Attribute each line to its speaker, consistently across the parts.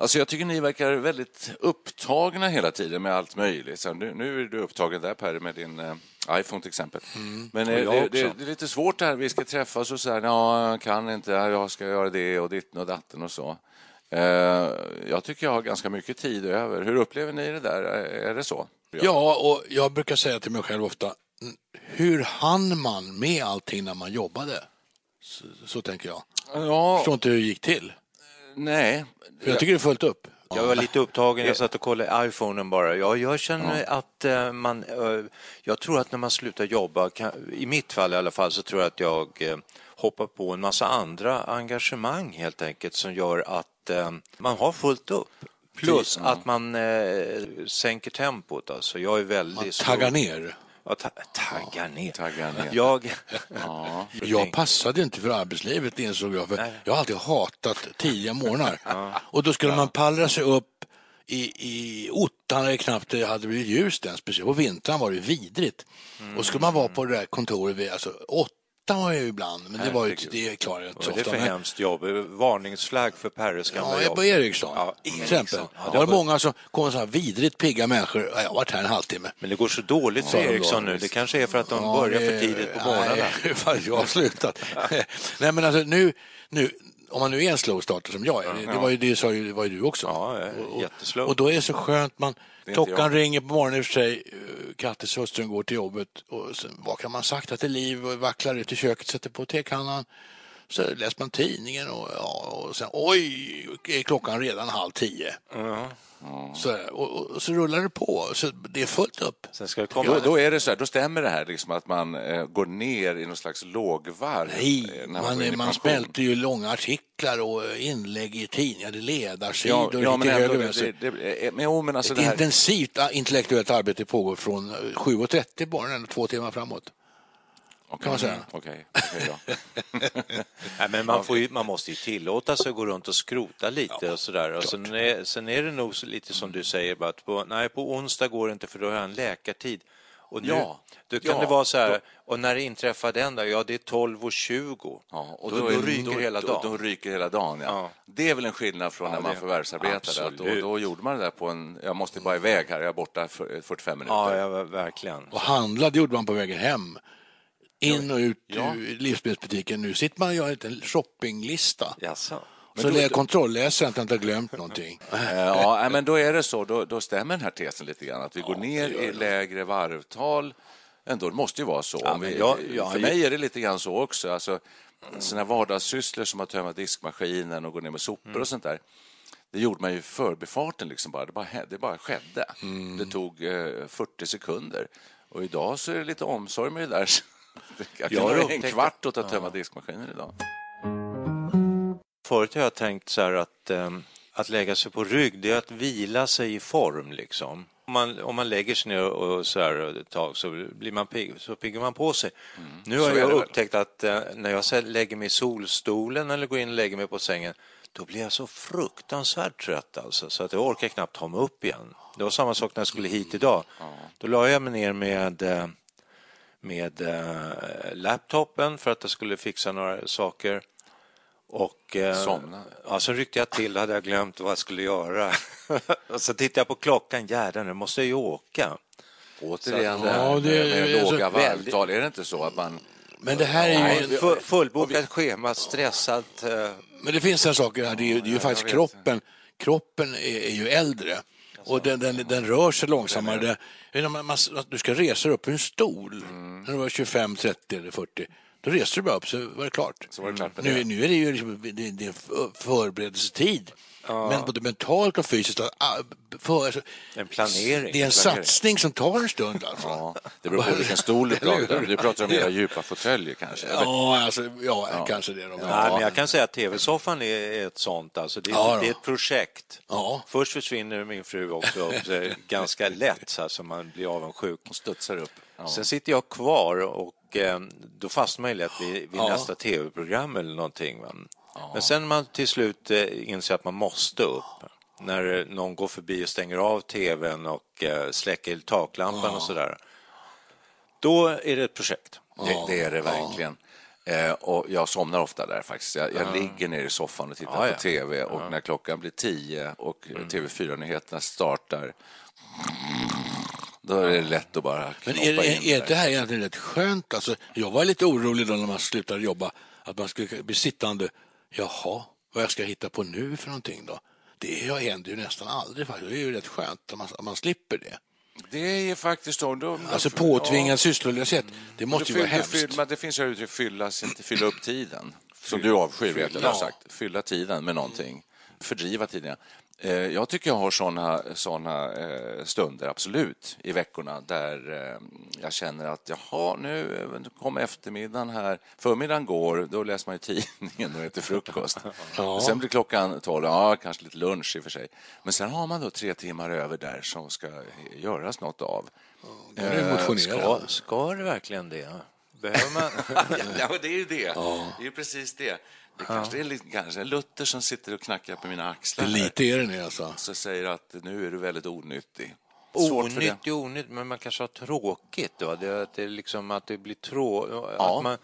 Speaker 1: Alltså jag tycker ni verkar väldigt upptagna hela tiden med allt möjligt. Så nu, nu är du upptagen där Per med din eh, iPhone till exempel. Men eh, det, det, det är lite svårt det här, vi ska träffas och så här, ja, jag kan inte, jag ska göra det och ditten och datten och så. Eh, jag tycker jag har ganska mycket tid över. Hur upplever ni det där? Är det så?
Speaker 2: Ja, och jag brukar säga till mig själv ofta, "Mm, hur hann man med allting när man jobbade? Så, så tänker jag. Jag
Speaker 1: Ja,
Speaker 2: förstår inte hur det gick till.
Speaker 1: Nej.
Speaker 2: För jag tycker det är fullt upp.
Speaker 3: Jag var lite upptagen, jag satt och kollade iPhonen bara. Ja, jag känner att eh, man, eh, jag tror att när man slutar jobba, i mitt fall i alla fall, så tror jag att jag eh, hoppar på en massa andra engagemang helt enkelt som gör att man har fullt upp. Plus att man sänker tempot. Alltså. Jag är väldigt...
Speaker 2: Man
Speaker 3: stor-
Speaker 2: taggar ner.
Speaker 3: Ja, ta, taggar ner.
Speaker 1: Taggar ner.
Speaker 3: Jag...
Speaker 1: Ja.
Speaker 2: Jag passade inte för arbetslivet insåg jag, för
Speaker 3: Nej.
Speaker 2: jag har alltid hatat tidiga morgnar. Och då skulle man pallra sig upp i, i ottan när det knappt hade blivit ljust än, speciellt på vintern var det vidrigt. Och skulle man vara på det där kontoret vid, alltså åtta var jag ju ibland, men det var ju, det klarar jag inte så
Speaker 3: är det
Speaker 2: ofta.
Speaker 3: för
Speaker 2: Men-
Speaker 3: hemskt jobb? Varningsflagg för Perres gamla
Speaker 2: Ja,
Speaker 3: jobb.
Speaker 2: på Ericsson
Speaker 3: Ja,
Speaker 2: till
Speaker 3: Ericsson.
Speaker 2: exempel.
Speaker 3: Ja,
Speaker 2: det var
Speaker 3: var-
Speaker 2: många som kom så här vidrigt pigga människor. Ja, Jag har varit här en halvtimme.
Speaker 3: Men det går så dåligt för
Speaker 2: Ja, det
Speaker 3: Ericsson
Speaker 2: går.
Speaker 3: nu. Det kanske är för att de
Speaker 2: Ja,
Speaker 3: börjar
Speaker 2: det-
Speaker 3: för tidigt på morgnarna.
Speaker 2: Nej, jag har slutat. Nej, men alltså nu, nu, om man nu är en slow starter som jag är, det, det var ju det sa ju, det var ju du också.
Speaker 3: Ja, är
Speaker 2: Och- och-
Speaker 3: jätteslow.
Speaker 2: Och då är det så skönt, man,
Speaker 1: är
Speaker 2: klockan
Speaker 1: jag.
Speaker 2: ringer på morgonen i och för sig, Kattis hustrun går till jobbet och sen vaknar man sakta till liv och vacklar ut i köket, sätter på tekannan. Så läser man tidningen och, ja, och sen oj, är klockan redan halv tio. Så, och, och så rullar det på, så det är fullt upp.
Speaker 3: Sen ska det komma...
Speaker 1: Då, då är det så här, då stämmer det här liksom att man eh, går ner i någon slags lågvarv.
Speaker 2: Nej, man, man
Speaker 1: pension.
Speaker 2: smälter ju långa artiklar och inlägg i tidningar, ledarsidor,
Speaker 1: Ja, ja men
Speaker 2: lite
Speaker 1: ändå,
Speaker 2: höger och
Speaker 1: det,
Speaker 2: vänster.
Speaker 1: det, det, men, jo, men alltså
Speaker 2: Ett
Speaker 1: här,
Speaker 2: intensivt ah, intellektuellt arbete pågår från eh, 7.30 på morgonen, två timmar framåt.
Speaker 1: Okej,
Speaker 2: kan man säga.
Speaker 1: Okej, okej, ja.
Speaker 3: Nej, men man, får ju, man måste ju tillåta sig att gå runt och skrota lite och sådär. Och sen, är, sen är det nog lite som du säger, bara att på, nej, på onsdag går det inte för då har jag en läkartid. Och nu,
Speaker 1: Ja,
Speaker 3: då kan
Speaker 1: ja,
Speaker 3: det vara så här,
Speaker 1: då-
Speaker 3: och när det inträffar den då? Ja, det är 12.20.
Speaker 1: Ja, och
Speaker 3: då,
Speaker 1: då,
Speaker 3: då, ryker
Speaker 1: då,
Speaker 3: hela dagen.
Speaker 1: Då ryker hela dagen, ja.
Speaker 3: Ja.
Speaker 1: Det är väl en skillnad från
Speaker 3: Ja,
Speaker 1: när man
Speaker 3: det-
Speaker 1: förvärvsarbetade. Då, då gjorde man det där på en... Jag måste bara iväg här, jag är borta för 45 minuter.
Speaker 3: ja, ja, verkligen.
Speaker 2: Och handlade gjorde man på vägen hem. In och ut
Speaker 1: Ja.
Speaker 2: ur livsmedelsbutiken. Nu sitter man och gör en liten shoppinglista.
Speaker 3: Jaså?
Speaker 2: Så lä- kontrollläser att jag inte har glömt någonting.
Speaker 1: Eh, Ja, men då är det så. Då, då stämmer den här tesen lite grann. Att vi går ner i lägre varvtal. Ändå, det måste ju vara så.
Speaker 3: Ja,
Speaker 1: vi,
Speaker 3: jag- jag-
Speaker 1: för mig är det lite grann så också. Alltså, såna vardagssysslor som att tömma diskmaskinen och gå ner med sopor
Speaker 3: Mm.
Speaker 1: och sånt där. Det gjorde man ju förbifarten. Liksom bara. Det, bara, det bara skedde.
Speaker 3: Mm.
Speaker 1: Det tog eh, 40 sekunder. Och idag så är det lite omsorg med det där. Jag
Speaker 3: Jag har
Speaker 1: ha en
Speaker 3: upptäckt-
Speaker 1: kvart åt att tömma diskmaskinen idag.
Speaker 3: Förut har jag tänkt så här att, ehm, att lägga sig på rygg, det är att vila sig i form liksom. Om man, om man lägger sig ner och så här ett tag så blir man pigg, så piggar man på sig. Nu har
Speaker 1: Mm. Så
Speaker 3: jag
Speaker 1: det väl.
Speaker 3: upptäckt att eh, när jag lägger mig i solstolen eller går in och lägger mig på sängen, då blir jag så fruktansvärt trött alltså, så att jag orkar knappt ta mig upp igen. Det var samma sak när jag skulle hit idag. Då la jag mig ner med eh, med eh, laptopen för att jag skulle fixa några saker. Och, eh,
Speaker 1: Somna.
Speaker 3: Ja, så ryckte jag till, hade jag glömt vad jag skulle göra. och så tittade jag på klockan, jädrar nu måste jag ju åka.
Speaker 1: Återigen
Speaker 2: Så-
Speaker 1: det här
Speaker 2: Ja,
Speaker 1: med,
Speaker 2: det-
Speaker 1: med låga
Speaker 2: väldigt-
Speaker 1: varvtal. Är det inte så att man...
Speaker 2: Men det här är ju...
Speaker 3: Fullbokat schema, stressat. eh,
Speaker 2: Men det finns en sak här, det är ju, det är ju faktiskt kroppen. Kroppen är, är ju äldre och den, den, den rör sig långsammare. Man, du ska resa upp ur en stol när du var 25, 30 eller 40. Då reser du bara upp så var det klart.
Speaker 1: Var det klart
Speaker 2: nu, nu är det ju liksom, det, det är förberedelsetid. Men både mentalt och fysiskt. ah, För, alltså,
Speaker 3: En planering.
Speaker 2: Det är en satsning som tar en stund. Alltså.
Speaker 1: Ja, det beror på vilken stol du pratar om. Du pratar om era djupa fåtöljer kanske?
Speaker 2: Ja, alltså, ja, kanske det. Men,
Speaker 3: Nej, men jag kan säga att tv-soffan är ett sånt. Alltså det, är,
Speaker 2: Ja,
Speaker 3: det är ett projekt.
Speaker 2: Ja.
Speaker 3: Först försvinner min fru också så ganska lätt, så alltså man blir avundsjuk.
Speaker 1: De studsar upp. Ja.
Speaker 3: Sen sitter jag kvar och eh, då fastnar man ju lätt vid, vid
Speaker 2: Ja.
Speaker 3: nästa tv-program eller någonting. Men sen man till slut eh, inser att man måste upp, när eh, någon går förbi och stänger av tvn och eh, släcker taklampan och sådär, då är det ett projekt.
Speaker 1: Det, det är det verkligen. Eh, och jag somnar ofta där faktiskt. Jag, jag ligger ner i soffan och tittar
Speaker 3: Ja, ja.
Speaker 1: på tv och när klockan blir tio och TV4-nyheterna startar då är det lätt att bara
Speaker 2: Men är, är,
Speaker 1: in
Speaker 2: är det här egentligen rätt skönt? Alltså, jag var lite orolig då när man slutade jobba, att man skulle bli sittande. Jaha, vad jag ska hitta på nu för någonting då? Det händer ju nästan aldrig faktiskt. Det är ju rätt skönt om man, man slipper det.
Speaker 1: Det är faktiskt så. Då,
Speaker 2: Alltså påtvingad sysslolöshet, det måste ju vara hemskt.
Speaker 1: fyll, men det finns ju uttryck fylla, fylla upp tiden. Som du avskyr, har
Speaker 2: Ja.
Speaker 1: sagt. Fylla tiden med någonting. Fördriva tiden. Eh, Jag tycker jag har såna, såna eh, stunder, absolut, i veckorna där eh, jag känner att jaha, nu kommer eftermiddagen här. Förmiddagen går, då läser man ju tidningen och äter frukost. Och sen blir klockan tolv, ja, kanske lite lunch i och för sig. Men sen har man då tre timmar över där som ska göras något av.
Speaker 2: Då är det motionera.
Speaker 3: Ska, ska det verkligen det? Behöver man...
Speaker 1: Ja, det är ju det. Det är precis det. Det kanske är lite, kanske en Luther som sitter och knackar på mina axlar
Speaker 2: Lite är det nu alltså.
Speaker 1: så säger att nu är du väldigt onyttig.
Speaker 3: Onyttigt, onyttigt, men man kanske har tråkigt. Då. Det, att det är liksom att det blir trå...
Speaker 1: Ja.
Speaker 3: Att man,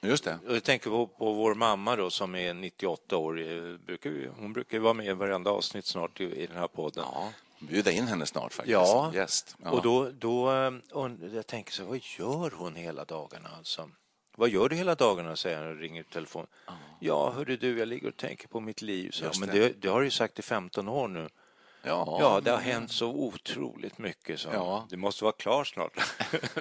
Speaker 1: Just det.
Speaker 3: och jag tänker på, på vår mamma då som är 98 år. eh, Brukar, hon brukar ju vara med i varenda avsnitt snart i, i den här podden.
Speaker 1: Ja, bjuda in henne snart faktiskt.
Speaker 3: Ja,
Speaker 1: Gäst. Ja.
Speaker 3: och då, då eh, und- jag tänker så, vad gör hon hela dagarna alltså? Vad gör du hela dagarna, säger han och ringer i telefon. Ja, hörru du, jag ligger och tänker på mitt liv. Så, men
Speaker 1: det.
Speaker 3: det, har du ju sagt i 15 år nu.
Speaker 1: ja,
Speaker 3: Ja, det har hänt så otroligt mycket. Så.
Speaker 1: Ja.
Speaker 3: Det måste vara klart snart.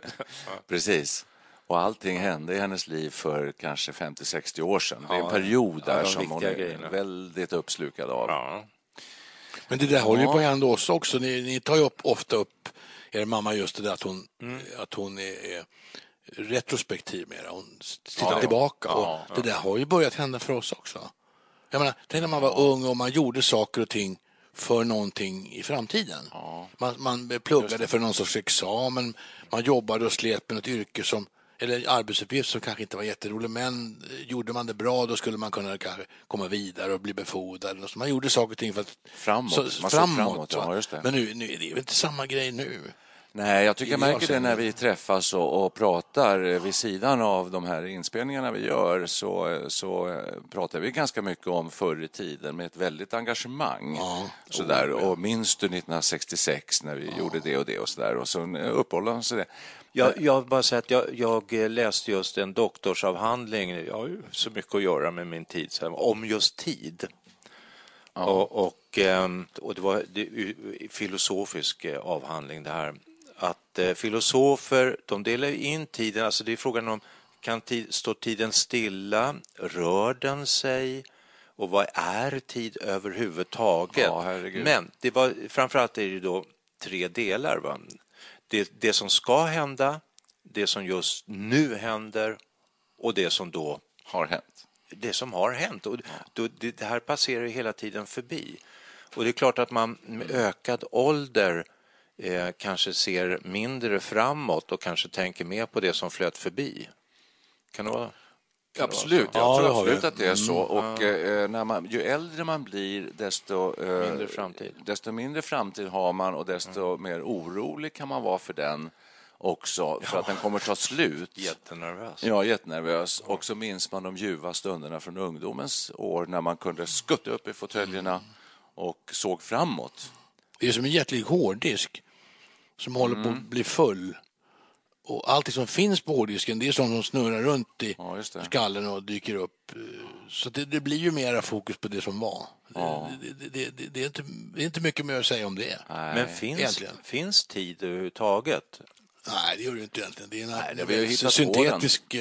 Speaker 1: precis. Och allting hände i hennes liv för kanske 50-60 år sedan. Det är en
Speaker 3: Ja,
Speaker 1: period
Speaker 3: ja,
Speaker 1: där
Speaker 3: de
Speaker 1: som hon är
Speaker 3: grejerna.
Speaker 1: väldigt uppslukad av.
Speaker 3: ja.
Speaker 2: Men det där håller ju på att hända oss också. Ni, ni tar ju upp, ofta upp er mamma just det där att hon,
Speaker 3: Mm.
Speaker 2: att hon är, är retrospektiv mera. Hon tittar
Speaker 1: Ja.
Speaker 2: tillbaka.
Speaker 1: Ja,
Speaker 2: och Det där har ju börjat hända för oss också. Jag menar, tänk när man var ung och man gjorde saker och ting för någonting i framtiden. Man, man pluggade för någon sorts examen, man jobbade och slet med något yrke som eller arbetsuppgift som kanske inte var jätterolig, men eh, gjorde man det bra då skulle man kunna kanske komma vidare och bli befordrad. Så man gjorde saker och ting för att...
Speaker 1: Framåt.
Speaker 2: Så,
Speaker 1: Man
Speaker 2: framåt,
Speaker 1: framåt, ja.
Speaker 2: Men nu, nu är det ju inte samma grej nu.
Speaker 1: Nej, jag tycker jag märker det när vi träffas och, och pratar eh, vid sidan av de här inspelningarna vi gör så, så eh, pratar vi ganska mycket om förr i tiden med ett väldigt engagemang. Sådär. Och minns du 1966 när vi gjorde det och det och sådär och så eh, uppehåller man sig det.
Speaker 3: Jag, jag bara säga att jag, jag läste just en doktorsavhandling, jag har ju så mycket att göra med min tid, här, om just tid. Och, och, ehm, och det var ju filosofisk eh, avhandling det här. Att eh, filosofer, de delar in tiden, alltså det är frågan om kan tid, står tiden stilla, rör den sig och vad är tid överhuvudtaget?
Speaker 1: Ja.
Speaker 3: Men det var, framförallt är det då tre delar. Va? Det, det som ska hända, det som just nu händer och det som då
Speaker 1: Har hänt.
Speaker 3: det som har hänt. Och då, det, det här passerar ju hela tiden förbi. Och det är klart att man med ökad ålder eh, kanske ser mindre framåt och kanske tänker mer på det som flöt förbi. Kan det vara? kan det vara
Speaker 1: Absolut, jag
Speaker 2: Ja, det
Speaker 1: tror absolut att det är så. Och eh, när man, ju äldre man blir desto eh,
Speaker 3: Mindre framtid.
Speaker 1: desto mindre framtid har man och desto mer orolig kan man vara för den också, för att den kommer ta slut.
Speaker 3: Jättenervös.
Speaker 1: Ja, jättenervös. Och så minns man de ljuva stunderna från ungdomens år när man kunde skutta upp i fåtöljerna och såg framåt.
Speaker 2: Det är som en jättelig hårddisk. Som håller på att bli full. Och allt som finns på hårddisken det är sånt som snurrar runt i
Speaker 1: Ja,
Speaker 2: skallen och dyker upp. Så det, det blir ju mera fokus på det som var.
Speaker 1: Ja.
Speaker 2: Det, det, det, det, det, är inte, det är inte mycket mer att säga om det.
Speaker 3: Men finns,
Speaker 2: egentligen.
Speaker 3: finns tid överhuvudtaget?
Speaker 2: Nej, det gör det inte egentligen. Det är en,
Speaker 1: Nej, det
Speaker 2: en syntetisk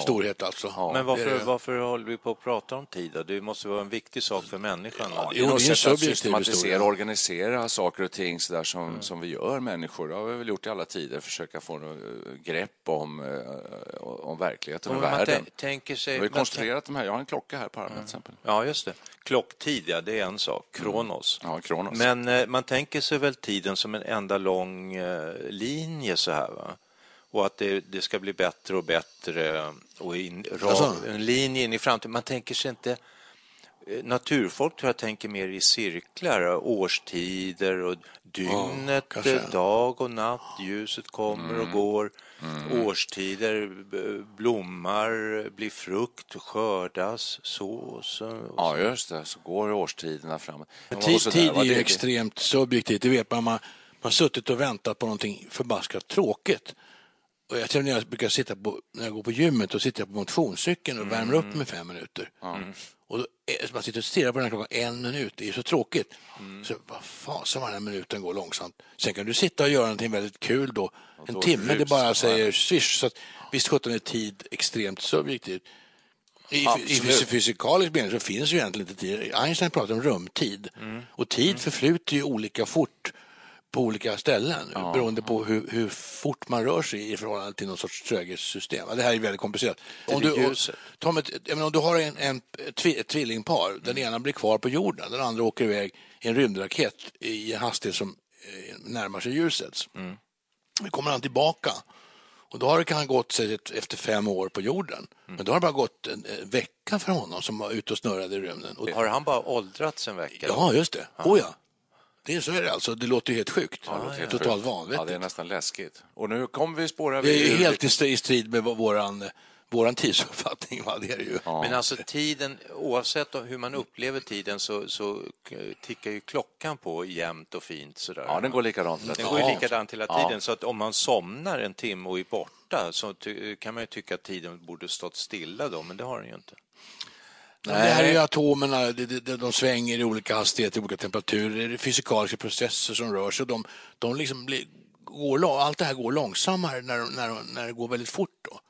Speaker 2: storhet alltså.
Speaker 3: Men
Speaker 2: Det är
Speaker 3: varför,
Speaker 2: det.
Speaker 3: varför håller vi på att prata om tid? då? Det måste vara en viktig sak för människan.
Speaker 2: Jo,
Speaker 1: det är något sätt att systematisera och organisera saker och ting så där som, som vi gör människor. Det har vi väl gjort i alla tider, försöka få något eh, grepp om, eh, om verkligheten och världen.
Speaker 3: tän- tänker sig...
Speaker 1: Vi har konstruerat de här, jag har en klocka här på armen till exempel.
Speaker 3: Ja, just det. Klocktid, ja, det är en sak. Kronos.
Speaker 1: Ja, Kronos.
Speaker 3: Men eh, man tänker sig väl tiden som en enda lång linje så här, va? Och att det, det ska bli bättre och bättre och in, ra,
Speaker 2: Alltså?
Speaker 3: en linje in i framtiden. Man tänker sig inte... eh, Naturfolk tror jag tänker mer i cirklar, årstider och dygnet, eh, dag och natt, ljuset kommer och går, årstider, b- blommar, blir frukt, skördas, sås. och-
Speaker 1: Ja, just det. Så går årstiderna fram.
Speaker 2: Tid,
Speaker 1: så
Speaker 2: tid är ju extremt subjektivt. Det vet man. Man man har suttit och väntat på någonting förbaskat tråkigt. Och jag när jag brukar sitta på, när jag går på gymmet och sitter jag på motionscykeln och värmer upp mig fem minuter. Och då, man sitter och stirrar på den här klockan en minut, det är så tråkigt. Så vad fasen vad den här minuten går långsamt. Sen kan du sitta och göra någonting väldigt kul då. En
Speaker 1: då
Speaker 2: timme, det bara säger swish. Så att, visst sjutton är tid extremt subjektivt. I, I
Speaker 1: Absolut.
Speaker 2: fys- fysikalisk mening så finns ju egentligen inte tid. Einstein pratar om rumtid. Och tid förflyter ju olika fort på olika ställen beroende på hur, hur fort man rör sig i förhållande till någon sorts tröghetssystem. Ja, Det här är väldigt komplicerat. Om du,
Speaker 3: ljuset.
Speaker 2: Tom, ett, om du har en, en tvi, ett tvillingpar, den ena blir kvar på jorden, den andra åker iväg i en rymdraket i en hastighet som eh, närmar sig ljusets. Nu kommer han tillbaka och då har det kan gått sig efter fem år på jorden. Men då har det bara gått en, en vecka för honom som var ute och snurrade i rymden. Och,
Speaker 3: Har han bara åldrats en vecka?
Speaker 2: ja, just det. Oh, ja. Det är så är det alltså. Det låter ju helt sjukt.
Speaker 1: Ja, det låter helt
Speaker 2: Totalt vanvettigt.
Speaker 1: Ja, det är nästan läskigt. Och nu kommer vi spåra
Speaker 2: Det är ju helt i stri- i strid med våran, våran tidsuppfattning. Va? Det är det ju.
Speaker 3: Men alltså tiden, oavsett hur man upplever tiden så, så tickar ju klockan på jämnt och fint sådär.
Speaker 1: Ja, den går likadant.
Speaker 3: Den går ju
Speaker 2: Ja.
Speaker 3: likadant hela
Speaker 1: Ja.
Speaker 3: tiden så att om man somnar en timme och är borta så kan man ju tycka att tiden borde stått stilla då, men det har den ju inte.
Speaker 2: Det här är ju atomerna, de, de, de svänger i olika hastigheter, i olika temperaturer, det är fysikaliska processer som rör sig. De, de liksom blir, går, allt det här går långsammare när, när, när det går väldigt fort. Då.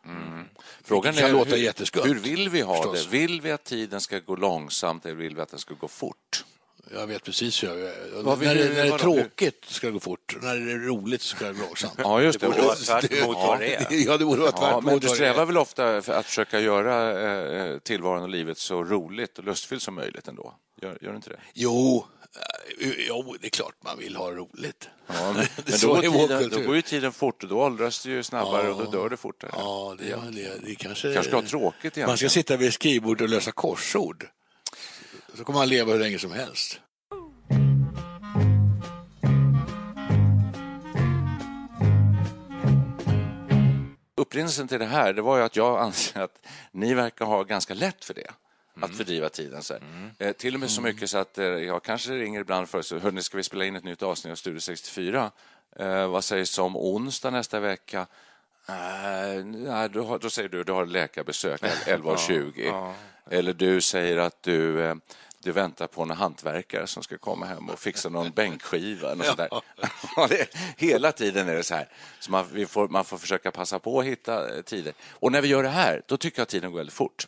Speaker 1: Frågan
Speaker 2: Det kan
Speaker 1: är
Speaker 2: låta
Speaker 1: hur,
Speaker 2: jätteskumt,
Speaker 1: hur vill vi ha
Speaker 2: förstås.
Speaker 1: det? Vill vi att tiden ska gå långsamt eller vill vi att den ska gå fort?
Speaker 2: Jag vet precis hur jag
Speaker 1: vill
Speaker 2: När, det, när det är tråkigt ska det gå fort, när det är roligt ska det gå långsamt.
Speaker 1: Ja, just
Speaker 3: Det borde vara tvärt emot vad det är.
Speaker 2: Ja, det borde vara tvärt
Speaker 1: Ja, men du
Speaker 2: det
Speaker 1: strävar väl ofta för att försöka göra eh, tillvaron och livet så roligt och lustfyllt som möjligt ändå? Gör, gör du inte det?
Speaker 2: Jo, eh, jo, det är klart man vill ha roligt.
Speaker 1: Ja, men, då, går tiden, då går ju tiden fort och då åldras du ju snabbare och då dör du fortare.
Speaker 2: Ja, det, ja. det, det kanske...
Speaker 1: Kanske ska ha tråkigt egentligen.
Speaker 2: Man ska sitta vid ett skrivbord och lösa korsord. Så kommer man leva hur länge som helst.
Speaker 1: Upprinnelsen till det här det var ju att jag anser att ni verkar ha ganska lätt för det.
Speaker 2: Mm.
Speaker 1: Att fördriva tiden. Så här. eh, till och med så mycket så att eh, jag kanske ringer ibland för så hörni, ska vi spela in ett nytt avsnitt av Studio 64? Eh, vad sägs om onsdag nästa vecka? Eh, nej, då, har- då säger du du har läkarbesök 11.20. Eller du säger att du, du väntar på en hantverkare som ska komma hem och fixa någon bänkskiva. Eller sådär. Ja, hela tiden är det så här. Så man, får, man får försöka passa på att hitta eh, tider. Och när vi gör det här, då tycker jag att tiden går väldigt fort.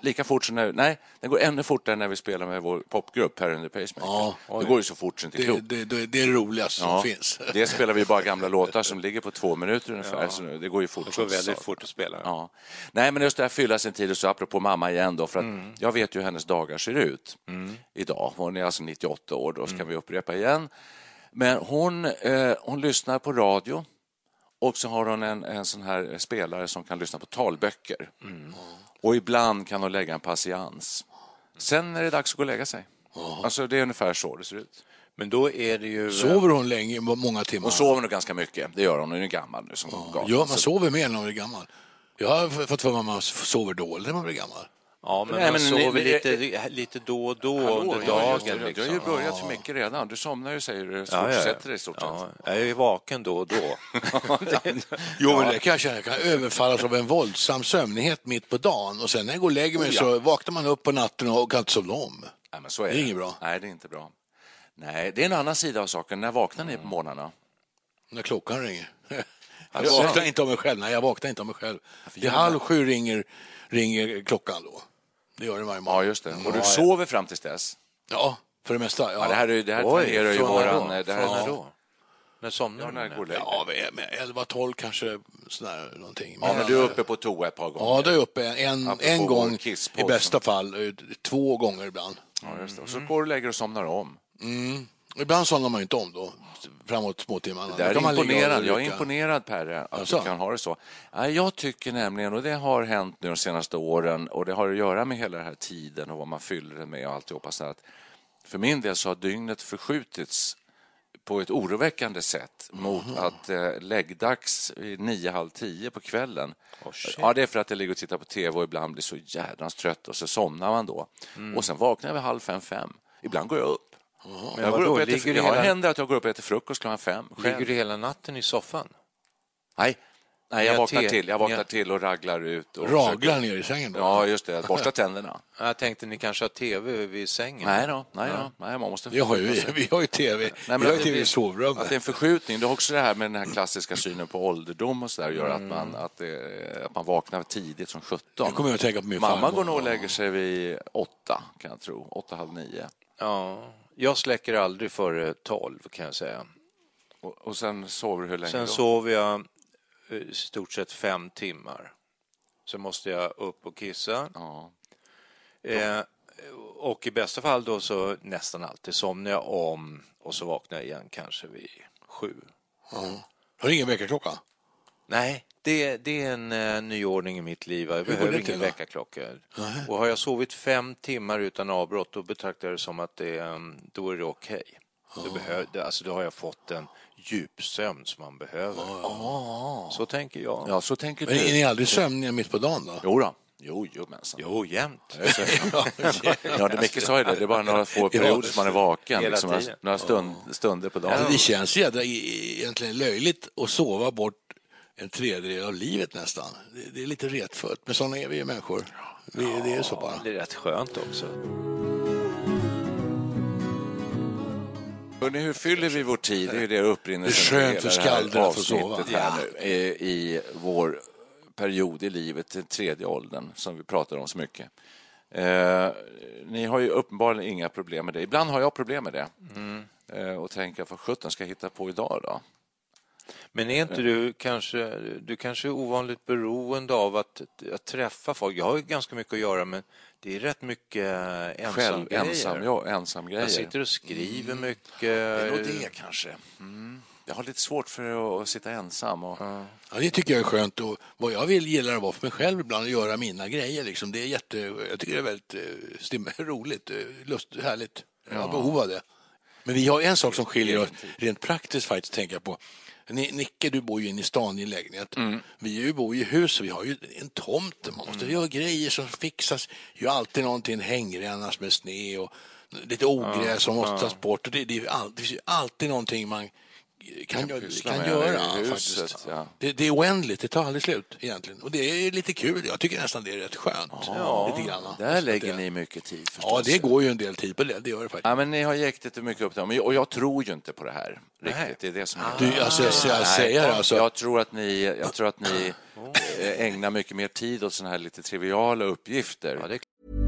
Speaker 1: Lika fort som när, nej, den går ännu fortare när vi spelar med vår popgrupp här under Pacemaker.
Speaker 2: Ja.
Speaker 1: det går ju så fort så inte
Speaker 2: Det,
Speaker 1: klokt.
Speaker 2: det, det, det är det roligaste som finns.
Speaker 1: Det spelar vi bara gamla låtar som ligger på två minuter ungefär. Så det går ju fort.
Speaker 3: Det går väldigt fort att spela.
Speaker 1: Ja. Nej, men just det här fylla sin tid och så apropå mamma igen då, för att jag vet ju hur hennes dagar ser ut idag. Hon är alltså 98 år, då ska vi upprepa igen. Men hon, eh, hon lyssnar på radio och så har hon en, en sån här spelare som kan lyssna på talböcker. Och ibland kan hon lägga en patiens. Sen är det dags att gå och lägga sig. Alltså det är ungefär så det ser ut.
Speaker 3: Men då är det ju...
Speaker 2: Sover hon länge, många timmar?
Speaker 1: Hon sover nog ganska mycket, det gör hon. Hon är ju gammal nu som gatan.
Speaker 2: Ja, man sover mer när man blir gammal. Jag har fått för mig att man sover dåligt när man blir gammal.
Speaker 3: Ja, men
Speaker 1: Nej, men
Speaker 3: sover
Speaker 1: ni-
Speaker 3: lite, lite då och då
Speaker 1: Hallå,
Speaker 3: under
Speaker 1: ja,
Speaker 3: dagen.
Speaker 1: det.
Speaker 3: liksom.
Speaker 1: Du har ju börjat för mycket redan. Du somnar ju säger du, så
Speaker 3: Ja, ja, ja.
Speaker 1: sätter dig i stort
Speaker 3: Ja,
Speaker 1: sett.
Speaker 3: jag är vaken då och då.
Speaker 2: Jo, men det kan jag känna. Jag kan överfallas av en våldsam sömnighet mitt på dagen och sen när jag går och lägger mig så vaknar man upp på natten och kan inte somna om.
Speaker 1: Nej, men så är
Speaker 2: Det är inget bra.
Speaker 1: Nej, det är inte bra. Nej, det är en annan sida av saken. När vaknar ni på morgnarna?
Speaker 2: När klockan ringer. Jag
Speaker 1: Alltså-
Speaker 2: vaknar inte av mig själv. Nej, jag vaknar inte av mig själv. Vid halv sju ringer, ringer klockan då. Det gör den varje
Speaker 1: Ja,
Speaker 2: morgon.
Speaker 1: just det. Och du sover fram tills dess?
Speaker 2: Ja, för det mesta. Ja,
Speaker 1: Ja, det här, är- det här
Speaker 3: Oj,
Speaker 1: tangerar ju
Speaker 3: från när
Speaker 1: våran...
Speaker 3: då?
Speaker 1: Det
Speaker 3: Från
Speaker 1: här,
Speaker 3: när då? När somnar
Speaker 1: Ja,
Speaker 3: du?
Speaker 1: när det?
Speaker 2: Ja, 11, 12 kanske, sådär någonting.
Speaker 1: Ja, men du är uppe på toa ett par gånger.
Speaker 2: Ja, då är jag uppe en,
Speaker 1: Apropå
Speaker 2: en gång, i bästa fall, eh, två gånger ibland.
Speaker 1: Ja, just det. Och så går du och lägger och somnar om.
Speaker 2: Ibland somnar man ju inte om då, framåt småtimmarna.
Speaker 1: Det är imponerad. Jag är imponerad, Perre, att
Speaker 2: Alltså?
Speaker 1: du kan ha det så. Jag tycker nämligen, och det har hänt nu de senaste åren, och det har att göra med hela den här tiden och vad man fyller det med och alltihopa, så att för min del så har dygnet förskjutits på ett oroväckande sätt mot att eh, läggdags nio, halv tio på kvällen. ja, det är för att jag ligger och tittar på tv och ibland blir så jädrans trött och så somnar man då. Och sen vaknar jag vid halv fem, fem. Ibland går jag upp.
Speaker 3: Men
Speaker 1: Jag, går upp och äter,
Speaker 3: ligger
Speaker 1: jag har
Speaker 3: hela-
Speaker 1: händer att jag går upp och äter frukost klockan fem.
Speaker 3: Ligger
Speaker 1: Själv.
Speaker 3: du hela natten i soffan?
Speaker 1: Nej, Nej jag vaknar till. Jag vaknar till och raglar ut. Och
Speaker 2: Raglar
Speaker 1: försöker-
Speaker 2: ner i sängen då?
Speaker 1: Ja, just det. Borsta tänderna.
Speaker 3: Jag tänkte ni kanske har tv vid sängen?
Speaker 1: Nej då, nej då. Nej, man måste
Speaker 2: Vi har ju, vi har ju tv,
Speaker 1: Nej, men
Speaker 2: vi har
Speaker 1: att
Speaker 2: ju tv i sovrummet.
Speaker 1: Att det är en förskjutning. Det har också det här med den här klassiska synen på ålderdom och så där gör att,
Speaker 2: Mm.
Speaker 1: man, att, det, att man vaknar tidigt som 17.
Speaker 2: Jag kommer att tänka på min
Speaker 1: Mamma
Speaker 2: farmor.
Speaker 1: går nog och lägger sig vid åtta, kan jag tro. Åtta, halv nio.
Speaker 3: Ja, jag släcker aldrig före tolv kan jag säga.
Speaker 1: Och, och sen sover du hur länge
Speaker 3: Sen
Speaker 1: då?
Speaker 3: sover jag eh, i stort sett fem timmar. Sen måste jag upp och kissa.
Speaker 1: Ja.
Speaker 3: Eh, och i bästa fall då så nästan alltid somnar jag om och så vaknar jag igen kanske vid sju.
Speaker 2: Har du ingen väckarklocka?
Speaker 3: Nej, det, det är en uh, nyordning i mitt liv. Jag behöver ingen väckarklocka. Och har jag sovit fem timmar utan avbrott då betraktar jag det som att det, är, um, då är det okej. Då, behöver, alltså, då har jag fått en djupsömn som man behöver. Så tänker jag.
Speaker 1: ja, så tänker
Speaker 2: Men är
Speaker 1: du.
Speaker 2: ni aldrig sömniga mitt på dagen då?
Speaker 1: Jo då. Jo, jo, mensan.
Speaker 3: Jo, jämt.
Speaker 1: Ja, det Micke sa ju det. Det är bara några få perioder som man är vaken. Liksom, några, stund, stunder på dagen.
Speaker 2: Det känns ju egentligen löjligt att sova bort en tredjedel av livet nästan. Det, det är lite retfött, men sådana är vi ju människor. Vi, det är så bara.
Speaker 3: Det är rätt skönt också.
Speaker 1: Hörrni, hur fyller vi vår tid? Det är ju det upprinnelsen
Speaker 2: Det är skönt för skalden att få sova.
Speaker 1: här nu, i vår period i livet, den tredje åldern, som vi pratar om så mycket. Eh, ni har ju uppenbarligen inga problem med det. Ibland har jag problem med det.
Speaker 2: Mm.
Speaker 1: Eh, och tänker, vad sjutton ska jag hitta på idag då?
Speaker 3: Men är inte du kanske, du kanske är ovanligt beroende av att, att träffa folk? Jag har ju ganska mycket att göra men det är rätt mycket ensam
Speaker 1: Själv,
Speaker 3: grejer.
Speaker 1: ensam, ja, ensam grejer.
Speaker 3: Jag sitter och skriver mycket.
Speaker 1: Det är nog det kanske. Mm. Jag har lite svårt för att, att sitta ensam. Och,
Speaker 2: Ja, det tycker jag är skönt och vad jag vill gillar att vara för mig själv ibland och göra mina grejer. Liksom. Det är jätte, jag tycker det är väldigt eh, stim- roligt, eh, lust, härligt. Jag har behov av det. Men vi har en sak som skiljer oss rent praktiskt faktiskt, tänker jag på. Ni- Nicke, du bor ju inne i stan i en lägenhet. Vi är ju bor ju i hus och vi har ju en tomt. Man måste göra grejer som fixas. Ju alltid någonting hängränna med snö och lite ogräs som måste tas bort. Och det, det, är ju all, det finns ju alltid någonting man kan, kan
Speaker 1: med
Speaker 2: göra.
Speaker 1: huset,
Speaker 2: faktiskt.
Speaker 1: ja.
Speaker 2: Det, det är oändligt, det tar aldrig slut egentligen. Och det är lite kul, jag tycker nästan det är rätt skönt. lite grann.
Speaker 1: där lägger ni mycket tid förstås.
Speaker 2: Ja, det går ju en del tid på det, det gör det faktiskt.
Speaker 1: Ja, men ni har jäktat mycket upp det. Och jag tror ju inte på det här. Riktigt. Det är det som är...
Speaker 2: Du, alltså, jag, jag säger det, alltså.
Speaker 1: Jag tror att ni, jag tror att ni eh, ägnar mycket mer tid åt såna här lite triviala uppgifter.
Speaker 3: Ja, det är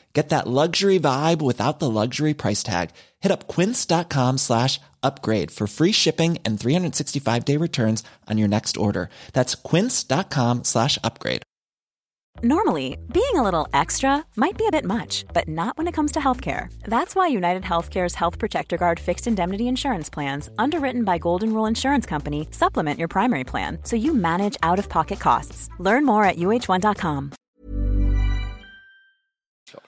Speaker 4: Get that luxury vibe without the luxury price tag. Hit up quince.com slash upgrade for free shipping and 365-day returns on your next order. That's quince.com slash upgrade.
Speaker 5: Normally, being a little extra might be a bit much, but not when it comes to healthcare. That's why United Healthcare's Health Protector Guard fixed indemnity insurance plans, underwritten by Golden Rule Insurance Company, supplement your primary plan so you manage out of pocket costs. Learn more at uh1.com.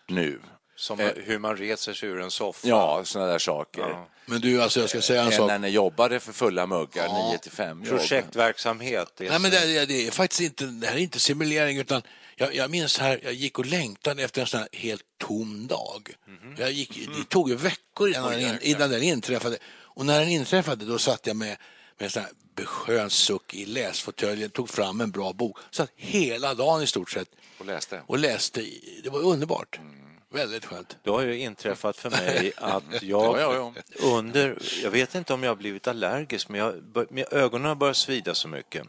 Speaker 1: Nu.
Speaker 3: Som
Speaker 1: Eh.
Speaker 3: hur man reser sig ur en soffa.
Speaker 1: Ja, sådana där saker.
Speaker 3: Ja.
Speaker 2: Men du, alltså jag ska säga en
Speaker 1: Än
Speaker 2: sak.
Speaker 1: när ni jobbade för fulla muggar, 9 till 5 jobb.
Speaker 3: Projektverksamhet. Det är
Speaker 2: Nej, men
Speaker 3: så-
Speaker 2: det, det, det är faktiskt inte, det här är inte simulering utan jag, jag minns här, jag gick och längtade efter en sån här helt tom dag. Jag gick, det tog ju veckor innan, den, in- innan den inträffade. Och när den inträffade då satt jag med, med en sån här beskön suck i läsfåtöljen, tog fram en bra bok, satt hela dagen i stort sett
Speaker 1: Och läste.
Speaker 2: och läste. Det var underbart. Väldigt skönt.
Speaker 3: Det har ju inträffat för mig att
Speaker 1: Ja,
Speaker 3: jag
Speaker 1: ja, ja.
Speaker 3: under, jag vet inte om jag har blivit allergisk, men jag, bör- mina ögon har börjat svida så mycket.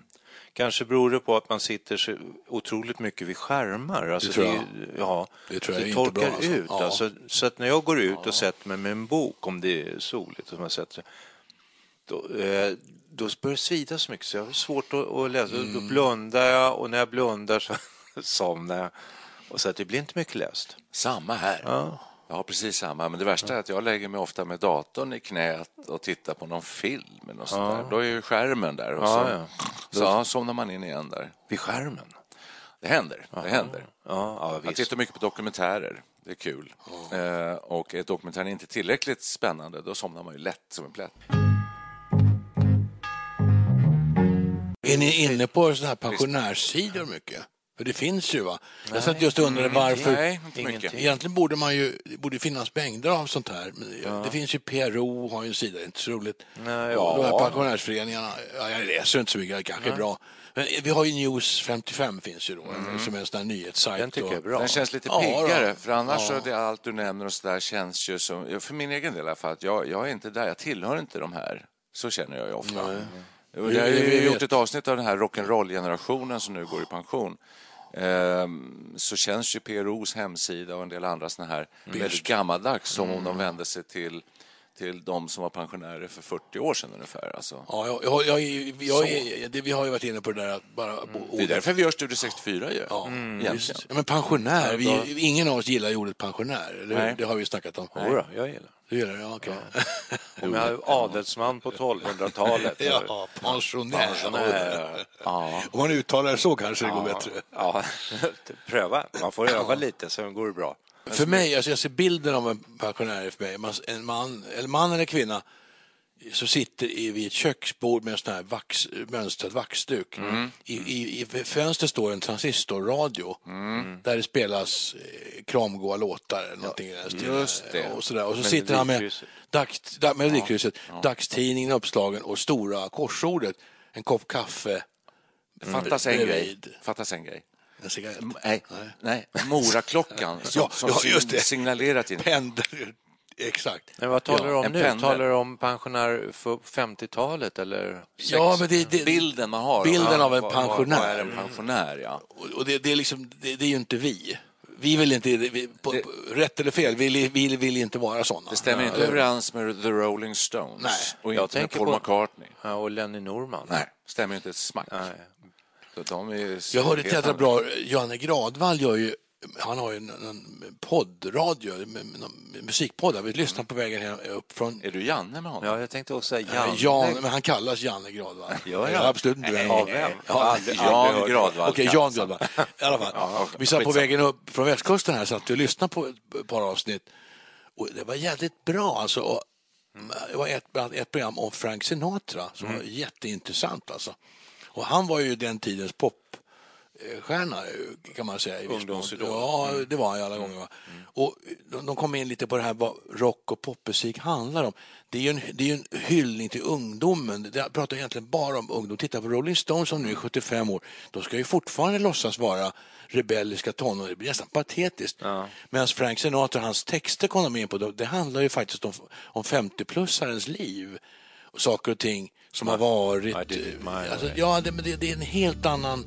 Speaker 3: Kanske beror det på att man sitter så otroligt mycket vid skärmar. Alltså
Speaker 2: tror
Speaker 3: är
Speaker 2: jag.
Speaker 3: ju- ja,
Speaker 2: Det tror jag är inte
Speaker 3: torkar
Speaker 2: bra, alltså.
Speaker 3: ut.
Speaker 2: Ja.
Speaker 3: Alltså, så att när jag går ut och sätter mig med en bok, om det är soligt, och man sätter, då, eh, då börjar det svida så mycket så jag har svårt att, att läsa.
Speaker 2: Mm.
Speaker 3: Då blundar jag och när jag blundar så somnar jag. Och så att det blir inte mycket läst.
Speaker 1: Samma här.
Speaker 3: Ja.
Speaker 1: Jag har precis samma, men det värsta är att jag lägger mig ofta med datorn i knät och tittar på någon film eller något sånt där. Då är ju skärmen där och
Speaker 3: Ja,
Speaker 1: så,
Speaker 3: ja.
Speaker 1: så ja, somnar man in igen där.
Speaker 3: Vid skärmen?
Speaker 1: Det händer, det händer.
Speaker 3: Ja, ja
Speaker 1: Jag tittar mycket på dokumentärer, det är kul. Eh, och är dokumentären inte tillräckligt spännande, då somnar man ju lätt som en plätt.
Speaker 2: Är ni inne på sådana här pensionärssidor mycket? För det finns ju va? Jag satt just och undrade varför.
Speaker 1: Nej, inte mycket.
Speaker 3: Ingenting.
Speaker 2: Egentligen borde man ju, det borde finnas mängder av sånt här. Men Det finns ju PRO, har ju en sida, det är inte så roligt.
Speaker 3: Nej,
Speaker 2: Och de här
Speaker 3: ja.
Speaker 2: pensionärsföreningarna, ja, jag läser inte så mycket, det kanske är bra. Men vi har ju News 55 finns ju då, som är en sån här nyhetssajt.
Speaker 3: Den tycker jag är bra.
Speaker 1: Den känns lite
Speaker 2: Ja,
Speaker 1: piggare,
Speaker 2: då.
Speaker 1: för annars
Speaker 2: Ja.
Speaker 1: så är det allt du nämner och så där känns ju som, ja, för min egen del i alla fall, att jag, jag är inte där, jag tillhör inte de här. Så känner jag ju ofta. Och Jag har
Speaker 2: Vi-
Speaker 1: ju
Speaker 2: vet.
Speaker 1: gjort ett avsnitt av den här rock'n'roll-generationen som nu går i pension. Ehm, så känns ju PROs hemsida och en del andra såna här väldigt gammaldags, som om de vände sig till, till de som var pensionärer för 40 år sedan ungefär. Alltså.
Speaker 2: Ja, jag, jag, jag, jag, det, vi har ju varit inne på det där att bara...
Speaker 1: Det är därför vi gör Studio 64 ju.
Speaker 2: Ja, visst. Ja, men pensionär, vi, ingen av oss gillar ordet pensionär?
Speaker 1: Nej.
Speaker 2: Det har vi snackat om.
Speaker 3: Jodå, jag gillar.
Speaker 2: Du gillar det? Ja, okej.
Speaker 3: Om jag är adelsman på 1200-talet.
Speaker 2: Ja, pensionär.
Speaker 3: Pensionär. Ja.
Speaker 2: Om man uttalar det så kanske det går bättre.
Speaker 3: Ja, pröva. Man får öva lite, sen går det bra.
Speaker 2: För mig, alltså jag ser bilden av en pensionär för mig, en man, eller man eller kvinna som sitter i, vid ett köksbord med en sån här vax, mönstrad vaxduk.
Speaker 1: Mm.
Speaker 2: I, i, I fönstret står en transistorradio
Speaker 1: Mm.
Speaker 2: där det spelas eh, kramgoa låtar eller någonting i den stilen.
Speaker 1: just det.
Speaker 2: Och, sådär. och så sitter han med dags, da, Melodikrysset, dagstidningen uppslagen och stora korsordet, en kopp kaffe,
Speaker 1: Fattas en grej. Fattas en grej.
Speaker 2: cigarett.
Speaker 1: Nej, nej. Moraklockan som,
Speaker 2: Ja,
Speaker 1: som
Speaker 2: ja, just det.
Speaker 1: signalerar till...
Speaker 2: Pendel, exakt.
Speaker 3: Men vad talar du
Speaker 1: Ja,
Speaker 3: om nu?
Speaker 1: pendel.
Speaker 3: Talar du om pensionär för 50-talet eller?
Speaker 2: Ja, men det, det,
Speaker 1: Bilden man har.
Speaker 2: Bilden av en pensionär.
Speaker 1: Vad är en pensionär, ja.
Speaker 2: Och det, det, är liksom, det, det är ju inte vi. Vi vill inte, vi, på,
Speaker 1: Det-
Speaker 2: rätt eller fel, vi, vi vill, vill inte vara sådana.
Speaker 1: Det stämmer inte överens med The Rolling Stones
Speaker 2: Nej.
Speaker 1: och
Speaker 3: Jag
Speaker 1: inte med Paul
Speaker 3: på-
Speaker 1: McCartney.
Speaker 3: Ja, och Lenny Norman?
Speaker 1: Nej, stämmer inte ett smack.
Speaker 3: Nej.
Speaker 1: De är
Speaker 2: Jag hörde täta
Speaker 1: andra.
Speaker 2: bra, Janne Gradvall gör ju, han har ju en, en poddradio, musikpodd. Vi lyssnade på vägen upp från
Speaker 1: Är du Janne med honom?
Speaker 3: Ja, jag tänkte också säga
Speaker 2: Jan,
Speaker 3: Janne.
Speaker 2: Jan, men han kallas Janne Gradvall.
Speaker 3: Ja, ja.
Speaker 2: Absolut inte.
Speaker 3: Av vem?
Speaker 2: Ja,
Speaker 1: Jan. Gradvall.
Speaker 2: Okej, Jan Gradvall. I alla fall. vi satt på vägen upp från västkusten här, satt vi och lyssnade på ett par avsnitt. Och det var jävligt bra alltså. Och det var ett, ett program om Frank Sinatra som var jätteintressant alltså. Och han var ju den tidens popstjärna kan man säga.
Speaker 3: Ungdomsidol.
Speaker 2: Ja, det var han alla gånger. Va? Och de, kom in lite på det här vad rock och popmusik handlar om. Det är ju en, det är en hyllning till ungdomen. Det pratar egentligen bara om ungdom. Titta på Rolling Stones som nu är 75 år. De ska ju fortfarande låtsas vara rebelliska tonåringar. Det blir nästan patetiskt. Medan Frank Sinatra, hans texter kom de in på, det handlar ju faktiskt om, om 50-plussarens liv. Och saker och ting som har varit. Alltså, ja, det, men det, det är en helt annan...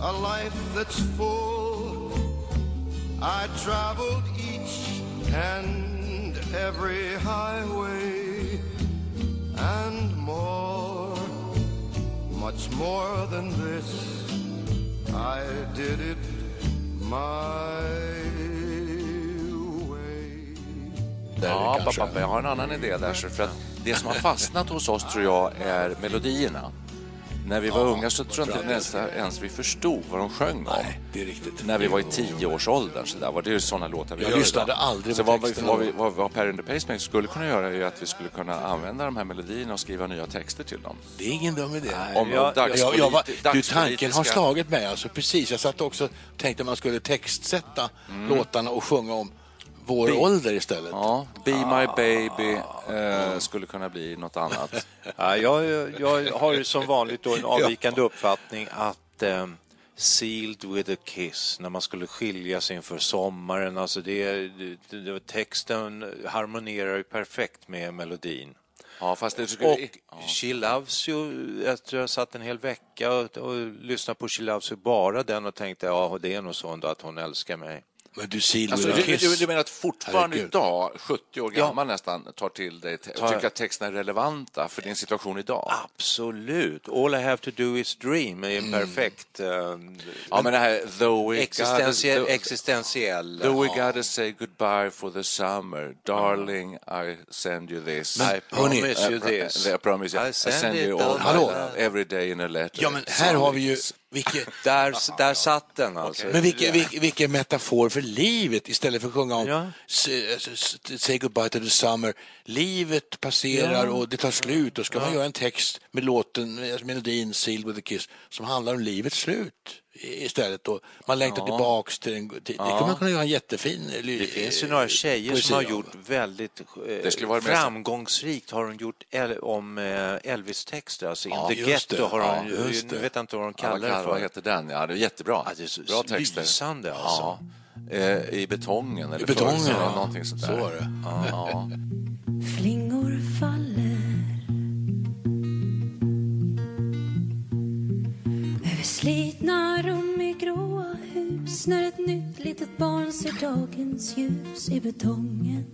Speaker 6: a life that's full. I traveled each and every highway and more, much more than this. I did it my way.
Speaker 1: Ja, pappa, jag har en annan idé där. För att det som har fastnat hos oss tror jag är melodierna. När vi var unga så tror jag inte nästan ens vi förstod vad de sjöng om.
Speaker 2: Nej, det är riktigt.
Speaker 1: När vi var i tioårsåldern så där var det ju sådana låtar vi
Speaker 2: Jag lyssnade aldrig
Speaker 1: så
Speaker 2: på
Speaker 1: vad,
Speaker 2: texterna
Speaker 1: vad, vi, vad, vad Per and the Pacemaker skulle kunna göra är ju att vi skulle kunna använda de här melodierna och skriva nya texter till dem.
Speaker 2: Det är ingen dum idé.
Speaker 1: Om
Speaker 3: jag-
Speaker 2: jag, jag, jag, var- du, tanken har slagit mig. Alltså, precis. Jag satt också och tänkte att man skulle textsätta låtarna och sjunga om vår
Speaker 1: Be-
Speaker 2: ålder istället.
Speaker 1: Ja, Be My Baby eh, skulle kunna bli något annat.
Speaker 3: Ja, jag, jag har ju som vanligt då en avvikande uppfattning att eh, Sealed with a kiss, när man skulle skiljas inför sommaren, alltså det, det, det, texten harmonerar ju perfekt med melodin.
Speaker 1: Ja, fast det skulle...
Speaker 3: Och She Loves You, jag tror jag satt en hel vecka och, och lyssnade på She Loves You, bara den och tänkte ja, det är nog så ändå att hon älskar mig.
Speaker 2: Men du,
Speaker 1: Alltså, du, du, du menar att fortfarande
Speaker 2: Herregud.
Speaker 1: idag, 70 år
Speaker 3: Ja.
Speaker 1: gammal nästan, tar till dig te- tycker att texterna är relevanta för din situation idag?
Speaker 3: Absolut. All I have to do is dream är en perfekt eh,
Speaker 1: Ja, men det här though we
Speaker 3: existentiell,
Speaker 1: gotta,
Speaker 3: existentiell
Speaker 1: though we gotta say goodbye for the summer, darling I send you this.
Speaker 3: I
Speaker 1: I
Speaker 3: promise you
Speaker 1: I pro-
Speaker 3: this.
Speaker 1: I promise you,
Speaker 3: I
Speaker 1: I
Speaker 3: send
Speaker 1: send,
Speaker 3: it
Speaker 1: you all
Speaker 2: Hallå?
Speaker 1: every day in a letter.
Speaker 2: Ja, men här har vi ju... Vilket,
Speaker 3: Där, där satt den alltså.
Speaker 2: men vilken, vilken, vilken metafor för livet istället för att sjunga om
Speaker 3: Ja.
Speaker 2: say, goodbye to the summer. Livet passerar och det tar slut. Och ska man göra en text med låten, med melodin Sealed with a kiss som handlar om livets slut istället. Och man längtar tillbaks till en... Till, Det kan man kunna göra en jättefin...
Speaker 3: Det finns ju några tjejer som har gjort väldigt eh,
Speaker 1: Det skulle vara det mest-
Speaker 3: framgångsrikt har hon gjort El- om eh, Elvis-texter, alltså In
Speaker 2: Ja,
Speaker 3: the Ghetto
Speaker 2: det.
Speaker 3: har hon,
Speaker 2: Ja, just
Speaker 3: nu
Speaker 2: det.
Speaker 3: vet jag inte vad de
Speaker 1: Ja,
Speaker 3: kallar det
Speaker 1: kallar- vad
Speaker 3: för.
Speaker 1: heter den? Ja, det är jättebra.
Speaker 3: Ja, det är så
Speaker 1: Bra texter.
Speaker 3: lysande alltså.
Speaker 1: Ja. Eh, I betongen eller
Speaker 2: I betongen,
Speaker 1: förr,
Speaker 2: ja.
Speaker 1: någonting sånt där.
Speaker 2: Så var det.
Speaker 1: Ja.
Speaker 7: Flingor faller slitna rum i gråa hus När ett nytt litet barn ser dagens ljus i betongen.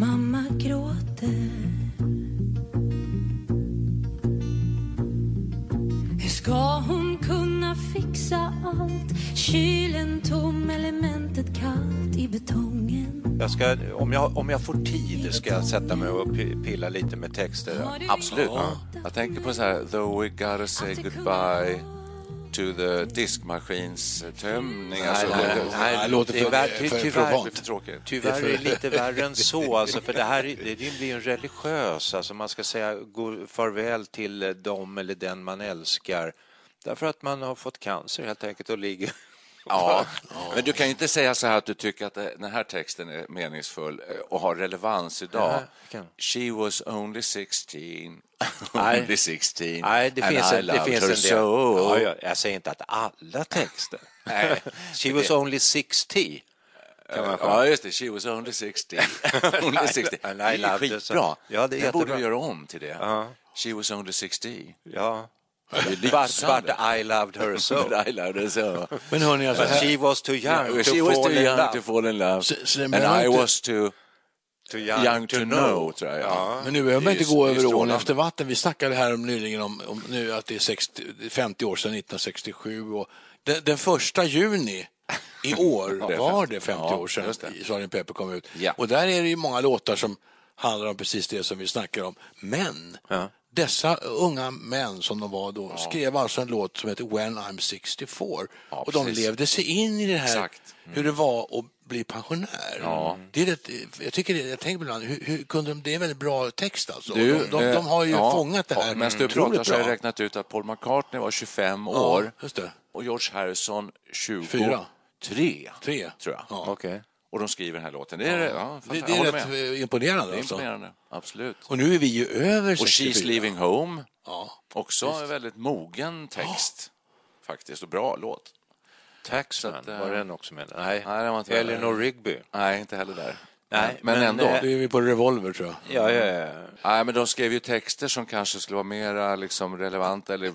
Speaker 7: Mamma gråter. Hur ska hon kunna fixa allt? Kylen tom, elementet kallt i betongen.
Speaker 3: Jag ska, om, jag, om jag får tid ska jag sätta mig och pi- pilla lite med texter.
Speaker 1: Absolut. Jag tänker på så här, though we gotta say goodbye to the diskmaskins tömning. Alltså,
Speaker 3: nej,
Speaker 1: det-
Speaker 3: nej,
Speaker 2: det låter
Speaker 3: det är
Speaker 2: för-
Speaker 3: vär-
Speaker 2: för- för
Speaker 3: tyvärr,
Speaker 1: tråkigt.
Speaker 3: Tyvärr
Speaker 2: är
Speaker 3: det lite värre än så, alltså, för det här är- det blir en religiös, alltså man ska säga gå farväl till dem eller den man älskar, därför att man har fått cancer helt enkelt och ligger
Speaker 1: Ja, men du kan ju inte säga så här att du tycker att den här texten är meningsfull eh, och har relevans idag. She was only 16,
Speaker 3: Nej.
Speaker 1: only 16,
Speaker 3: Nej, det
Speaker 1: and
Speaker 3: finns,
Speaker 1: I
Speaker 3: en, det
Speaker 1: loved
Speaker 3: finns
Speaker 1: her
Speaker 3: en del.
Speaker 1: so.
Speaker 3: Ja, ja, jag säger inte att alla texter.
Speaker 1: Nej.
Speaker 3: She was only 60. Kan man
Speaker 1: Ja, just det. She was only 60. only 60.
Speaker 3: And
Speaker 1: Det är
Speaker 3: loved
Speaker 1: skitbra.
Speaker 3: Ja, det är
Speaker 1: Den borde
Speaker 3: jättebra.
Speaker 1: vi göra om till det.
Speaker 3: Ja.
Speaker 1: She was only 60.
Speaker 3: Ja. But, but I loved her so.
Speaker 1: But I loved her so.
Speaker 2: Men hörni, alltså,
Speaker 3: But
Speaker 2: här,
Speaker 3: she was too young
Speaker 1: Yeah,
Speaker 3: to
Speaker 1: she was
Speaker 3: fall
Speaker 1: too
Speaker 3: in
Speaker 1: young
Speaker 3: love.
Speaker 1: to fall in love.
Speaker 2: Så- så
Speaker 1: And I
Speaker 2: inte-
Speaker 1: was too
Speaker 3: Too
Speaker 1: young, to know, tror jag.
Speaker 3: Ja.
Speaker 2: Men nu behöver man inte gå över ån efter vatten. Vi snackade här om nyligen om, om nu att det är 60, 50 år sedan 1967 och den, den första juni i år var det 50
Speaker 1: Ja,
Speaker 2: år sedan. Sgt. Pepper kom ut.
Speaker 1: Ja.
Speaker 2: Och där är det ju många låtar som handlar om precis det som vi snackar om. Men
Speaker 3: Ja.
Speaker 2: Dessa unga män som de var då skrev alltså en låt som heter When I'm 64
Speaker 1: Ja,
Speaker 2: och de levde sig in i det här
Speaker 1: Exakt.
Speaker 2: hur det var att bli pensionär.
Speaker 1: Ja.
Speaker 2: Det är rätt, jag tycker det, jag tänker ibland, hur, hur kunde de, det är en väldigt bra text alltså.
Speaker 1: Du,
Speaker 2: de, de, de har ju
Speaker 1: eh, ja,
Speaker 2: fångat det här.
Speaker 1: Medan du pratar så har jag räknat ut att Paul McCartney var 25
Speaker 2: Ja,
Speaker 1: år och George Harrison 23,
Speaker 2: Fyra.
Speaker 1: tror jag.
Speaker 2: Ja.
Speaker 3: Okej.
Speaker 1: Och de skriver den här låten. Det är, ja.
Speaker 2: Det, det är rätt
Speaker 1: med.
Speaker 2: eh, imponerande.
Speaker 1: Det är
Speaker 2: alltså.
Speaker 1: imponerande, absolut.
Speaker 2: Och nu är vi ju över
Speaker 1: Och
Speaker 2: 64.
Speaker 1: She's leaving home,
Speaker 2: Ja.
Speaker 1: också en väldigt mogen text faktiskt och bra låt.
Speaker 3: Taxman,
Speaker 1: att, eh,
Speaker 3: var den också med? Nej,
Speaker 1: Nej, den var inte.
Speaker 3: Eleanor Rigby.
Speaker 1: Nej, inte heller där.
Speaker 3: Nej,
Speaker 1: men,
Speaker 3: men,
Speaker 1: ändå.
Speaker 2: Det är vi på Revolver tror jag.
Speaker 3: Ja, ja, ja.
Speaker 1: Nej, men de skrev ju texter som kanske skulle vara mera liksom, relevanta eller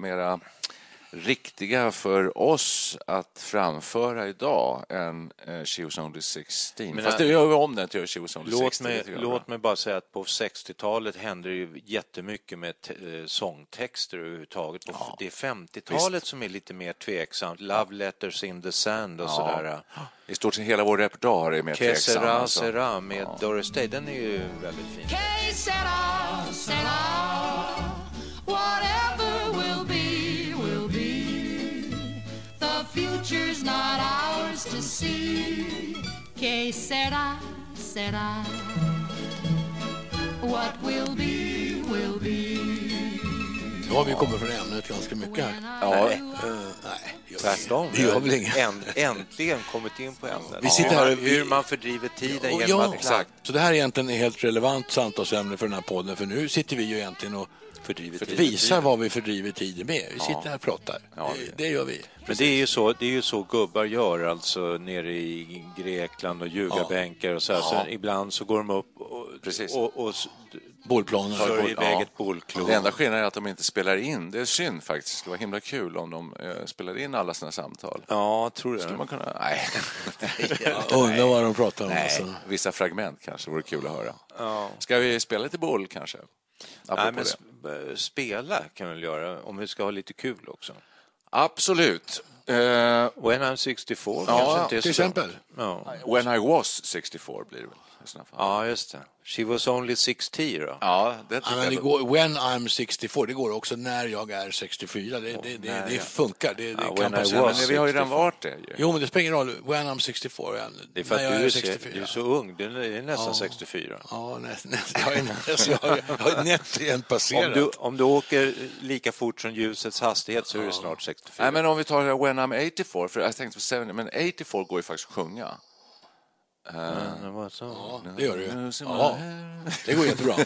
Speaker 1: mera riktiga för oss att framföra idag än eh, She was only 16.
Speaker 3: Men,
Speaker 1: Fast det gör vi om den till She was only
Speaker 3: Låt
Speaker 1: 16.
Speaker 3: mig, låt mig bara säga att på 60-talet hände det ju jättemycket med eh, sångtexter överhuvudtaget. På, Det är 50-talet som är lite mer tveksamt. Love letters in the sand och sådär.
Speaker 1: I stort sett hela vår repertoar är mer
Speaker 3: Que
Speaker 1: tveksam.
Speaker 3: sera,
Speaker 1: alltså.
Speaker 3: sera med Doris Day, den är ju väldigt fin.
Speaker 7: Que sera, sera. The future's not ours to see. Que sera, sera. What will be, will be.
Speaker 2: Nu har vi kommit från ämnet ganska mycket här.
Speaker 1: Ja,
Speaker 2: Eh, nej, vi
Speaker 3: Tvärtom.
Speaker 2: Det gör väl inget.
Speaker 3: Änt- Äntligen kommit in på ämnet.
Speaker 2: Vi sitter
Speaker 3: hur,
Speaker 2: här
Speaker 3: hur man fördriver tiden
Speaker 2: Och
Speaker 3: genom
Speaker 2: ja,
Speaker 3: att
Speaker 2: exakt. Så det här är egentligen ett helt relevant samtalsämne för den här podden för nu sitter vi ju egentligen och
Speaker 3: fördriver tiden.
Speaker 2: visar vad vi fördriver tiden med. Vi sitter här och pratar.
Speaker 1: Ja,
Speaker 2: det, det gör vi.
Speaker 3: Men det är, ju så, det är ju så gubbar gör, alltså nere i Grekland och ljugarbänkar och så här. Så ibland så går de upp och,
Speaker 1: Precis.
Speaker 3: och, och
Speaker 2: Bollplanen.
Speaker 3: kör iväg
Speaker 1: ja.
Speaker 3: ett bollklot.
Speaker 1: Det enda skillnaden är att de inte spelar in. Det är synd faktiskt. Det skulle vara himla kul om de eh, spelade in alla sina samtal.
Speaker 3: Ja, tror
Speaker 1: Skulle
Speaker 3: du
Speaker 1: man kunna... Nej.
Speaker 2: Undrar vad de pratar om.
Speaker 1: Nej,
Speaker 2: Alltså.
Speaker 1: vissa fragment kanske vore kul att höra.
Speaker 3: Ja.
Speaker 1: Ska vi spela lite boll kanske?
Speaker 3: Nej, men
Speaker 1: det.
Speaker 3: eh, spela kan vi väl göra, om vi ska ha lite kul också.
Speaker 1: Absolut. Eh,
Speaker 3: When I'm 64
Speaker 1: Ja,
Speaker 3: kanske inte är
Speaker 2: Till
Speaker 3: så
Speaker 2: exempel.
Speaker 3: Ja.
Speaker 1: when I was 64 blir det väl i sådana fall.
Speaker 3: ja, just det. She was only 60 då.
Speaker 1: Ja, det
Speaker 2: Ja,
Speaker 1: tycker
Speaker 2: men det
Speaker 1: jag.
Speaker 2: går, when I'm 64, det går också när jag är 64. Det, det, det, det funkar. Det, det
Speaker 3: Ja,
Speaker 2: kan
Speaker 3: was
Speaker 1: Men vi har ju redan
Speaker 3: 64.
Speaker 1: varit det ju.
Speaker 2: Jo, men det spelar ingen roll. When I'm 64.
Speaker 3: Det är för att
Speaker 2: jag
Speaker 3: du är, så,
Speaker 2: 64.
Speaker 3: du är så ung, du är nästan 64.
Speaker 2: Ja, näst, näst, jag är nätt igen
Speaker 3: Om
Speaker 2: passerat.
Speaker 3: du, om du åker lika fort som ljusets hastighet så är du snart 64.
Speaker 1: Nej, men om vi tar When I'm 84, för jag tänkte på 70, men 84 går ju faktiskt att sjunga.
Speaker 3: Så.
Speaker 2: Ja, det gör det ju. Ja, det går jättebra.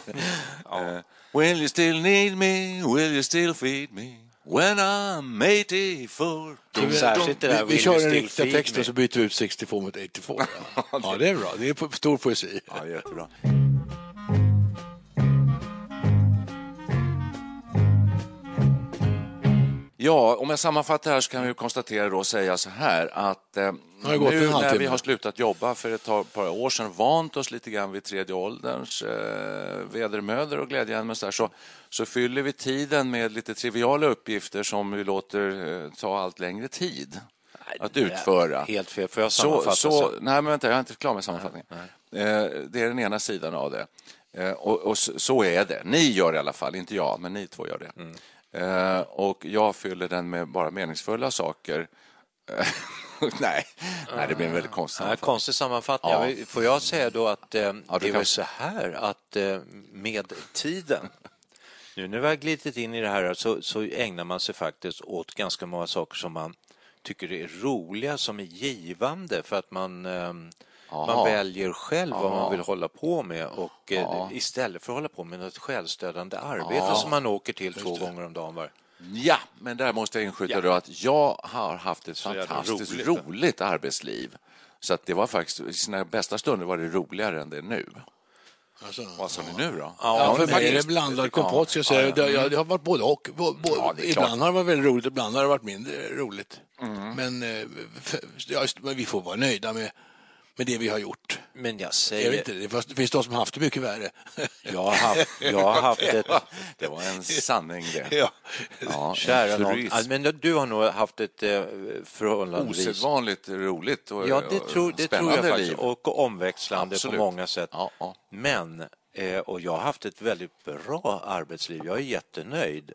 Speaker 1: Eh, Will you still need me? Will you still feed me? When I'm 84.
Speaker 3: Särskilt det där
Speaker 2: Vi, vi kör den riktiga texten så byter vi ut 64 mot 84. Ja, det är bra. Det är stor poesi.
Speaker 1: Ja, jättebra. Ja, om jag sammanfattar här så kan vi konstatera då och säga så här att eh, nu när vi har slutat jobba för ett par, par år sedan, vant oss lite grann vid tredje ålderns eh, vedermödor och glädjeämnen så, så, så fyller vi tiden med lite triviala uppgifter som vi låter eh, ta allt längre tid att utföra.
Speaker 3: Helt fel. Får jag
Speaker 1: Så,
Speaker 3: sammanfatta?
Speaker 1: så, nej, men vänta, jag är inte klar med sammanfattningen. Eh, det är den ena sidan av det. Eh, och, och så, så är det. Ni gör det i alla fall, inte jag, men ni två gör det.
Speaker 3: Mm.
Speaker 1: Eh, och jag fyller den med bara meningsfulla saker. Eh, nej, nej, det blir en väldigt konstig
Speaker 3: Nej,
Speaker 1: sammanfattning.
Speaker 3: konstig sammanfattning.
Speaker 1: Ja.
Speaker 3: Får jag säga då att eh, det är
Speaker 1: kan-
Speaker 3: väl så här att eh, med tiden nu när vi har glidit in i det här så, så ägnar man sig faktiskt åt ganska många saker som man tycker är roliga, som är givande för att man, eh, man väljer själv vad man vill hålla på med och eh, istället för att hålla på med något självstödjande arbete som man åker till två gånger om dagen var.
Speaker 1: Ja, men där måste jag inskjuta då att jag har haft ett fantastiskt
Speaker 3: roligt.
Speaker 1: roligt, arbetsliv. Så att det var faktiskt, i sina bästa stunder var det roligare än det är nu.
Speaker 2: Alltså,
Speaker 1: Vad sa ni nu då?
Speaker 2: Ja, för är det
Speaker 1: faktiskt.
Speaker 2: blandad kompott ska jag säga. Det, ja, det har varit både och. Bo, bo,
Speaker 1: Ja, är
Speaker 2: ibland har det varit väldigt roligt, ibland har det varit mindre roligt. Men, eh, för, ja, vi får vara nöjda med, med det vi har gjort.
Speaker 3: Men jag
Speaker 2: Jag
Speaker 3: säger,
Speaker 2: vet inte, det, finns, de som har haft det mycket värre.
Speaker 3: jag har haft, jag har haft ett
Speaker 1: Det var en sanning det.
Speaker 2: ja.
Speaker 1: Ja,
Speaker 3: Kära någon, men du har nog haft ett eh, förhållandevis...
Speaker 1: Osedvanligt roligt och
Speaker 3: Ja, det tror, det tror
Speaker 1: spännande
Speaker 3: jag faktiskt.
Speaker 1: liv.
Speaker 3: Och omväxlande
Speaker 1: Absolut.
Speaker 3: på många sätt.
Speaker 1: Ja, ja.
Speaker 3: Men Eh, och jag har haft ett väldigt bra arbetsliv. Jag är jättenöjd.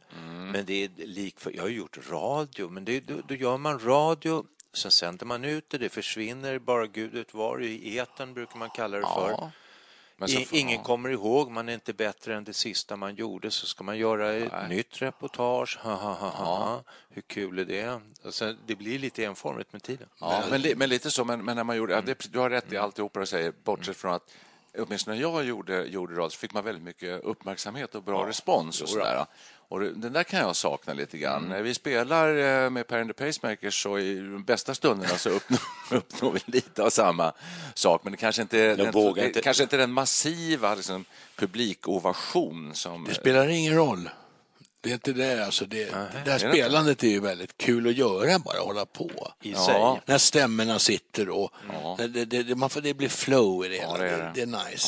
Speaker 3: Men det är lik för, jag har gjort radio, men det, då, då gör man radio Sen sänder man ut det, det försvinner bara Gud vet var, i eten brukar man kalla det för.
Speaker 1: Ja.
Speaker 3: I, ingen
Speaker 1: ja.
Speaker 3: kommer ihåg, man är inte bättre än det sista man gjorde, så ska man göra ett
Speaker 1: Nej.
Speaker 3: nytt reportage. Ha, ha, ha, ha. Hur kul är det? Sen, det blir lite enformigt med tiden.
Speaker 1: Ja, men, li, men lite så. Men, men när man gjorde, ja, det, du har rätt i alltihopa du säger, bortsett från att åtminstone när jag gjorde, gjorde radio så fick man väldigt mycket uppmärksamhet och bra respons. Och sådär. Och det, den där kan jag sakna lite grann. När vi spelar eh, med Per and the Pacemakers så i de bästa stunderna så uppnår, uppnår vi lite av samma sak. Men det kanske inte är den, det,
Speaker 3: inte-
Speaker 1: kanske inte är den massiva liksom, publikovation som...
Speaker 2: Det spelar ingen roll. Det är inte det. Alltså det, det här
Speaker 1: det inte?
Speaker 2: spelandet är ju väldigt kul att göra, bara hålla på.
Speaker 3: I
Speaker 1: Ja.
Speaker 3: sig.
Speaker 2: När stämmorna sitter och det, det, det, man får, det blir flow i det hela.
Speaker 1: det är
Speaker 2: det,
Speaker 1: det.
Speaker 2: det är nice.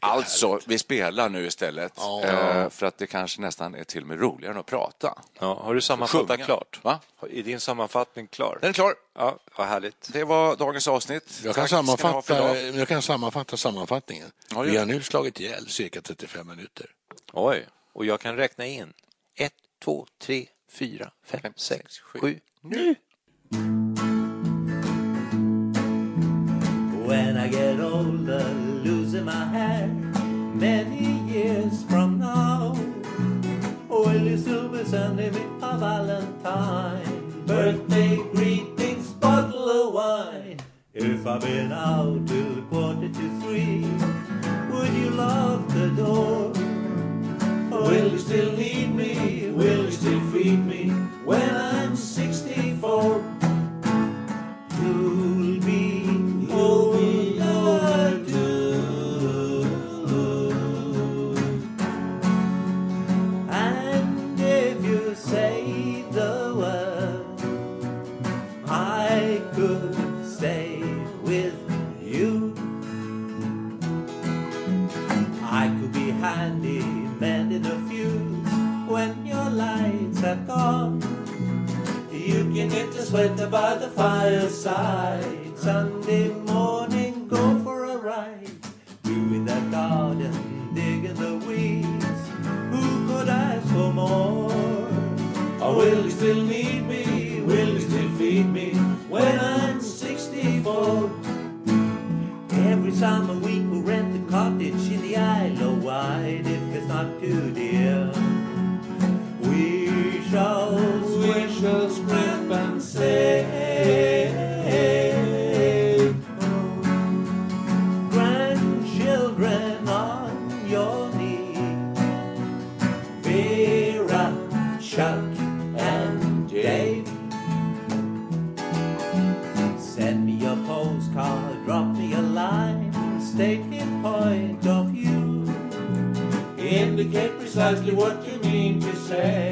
Speaker 1: Alltså,
Speaker 2: härligt.
Speaker 1: vi spelar nu istället.
Speaker 2: Ja.
Speaker 1: eh, För att det kanske nästan är till och med roligare än att prata.
Speaker 3: Ja, har du sammanfattat
Speaker 1: Sjunga.
Speaker 3: klart?
Speaker 1: Va?
Speaker 3: Är din sammanfattning klar?
Speaker 1: Den är klar.
Speaker 3: Ja, vad härligt.
Speaker 1: Det var dagens avsnitt.
Speaker 2: Jag kan,
Speaker 1: Tack
Speaker 2: sammanfatta, jag kan sammanfatta sammanfattningen.
Speaker 1: Ja,
Speaker 2: vi har nu slagit ihjäl cirka 35 minuter.
Speaker 3: Oj, och jag kan räkna in. Ett, två, tre, fyra, fem,
Speaker 1: Fem,
Speaker 3: sex,
Speaker 1: sex, sju.
Speaker 3: sju. Nu!
Speaker 8: When I get older, losing my hair, many years from now, will you still be sending me a Valentine? Birthday greetings, bottle of wine. If I've been out till quarter to three, would you lock the door? Will you still need me? Will you still feed me when I'm 64? Sweater by the fireside. Sunday morning, go for a ride. Doing the garden, digging the weeds. Who could ask for more? Or will you still need me? Will you still feed me when I'm 64? Every summer we could rent a cottage in the Isle of Wight if it's not too dear. We shall we shall and. Grandchildren on your knee. Vera, Chuck, and Dave. Send me a postcard, drop me a line, state a point of view. Indicate precisely what you mean to say.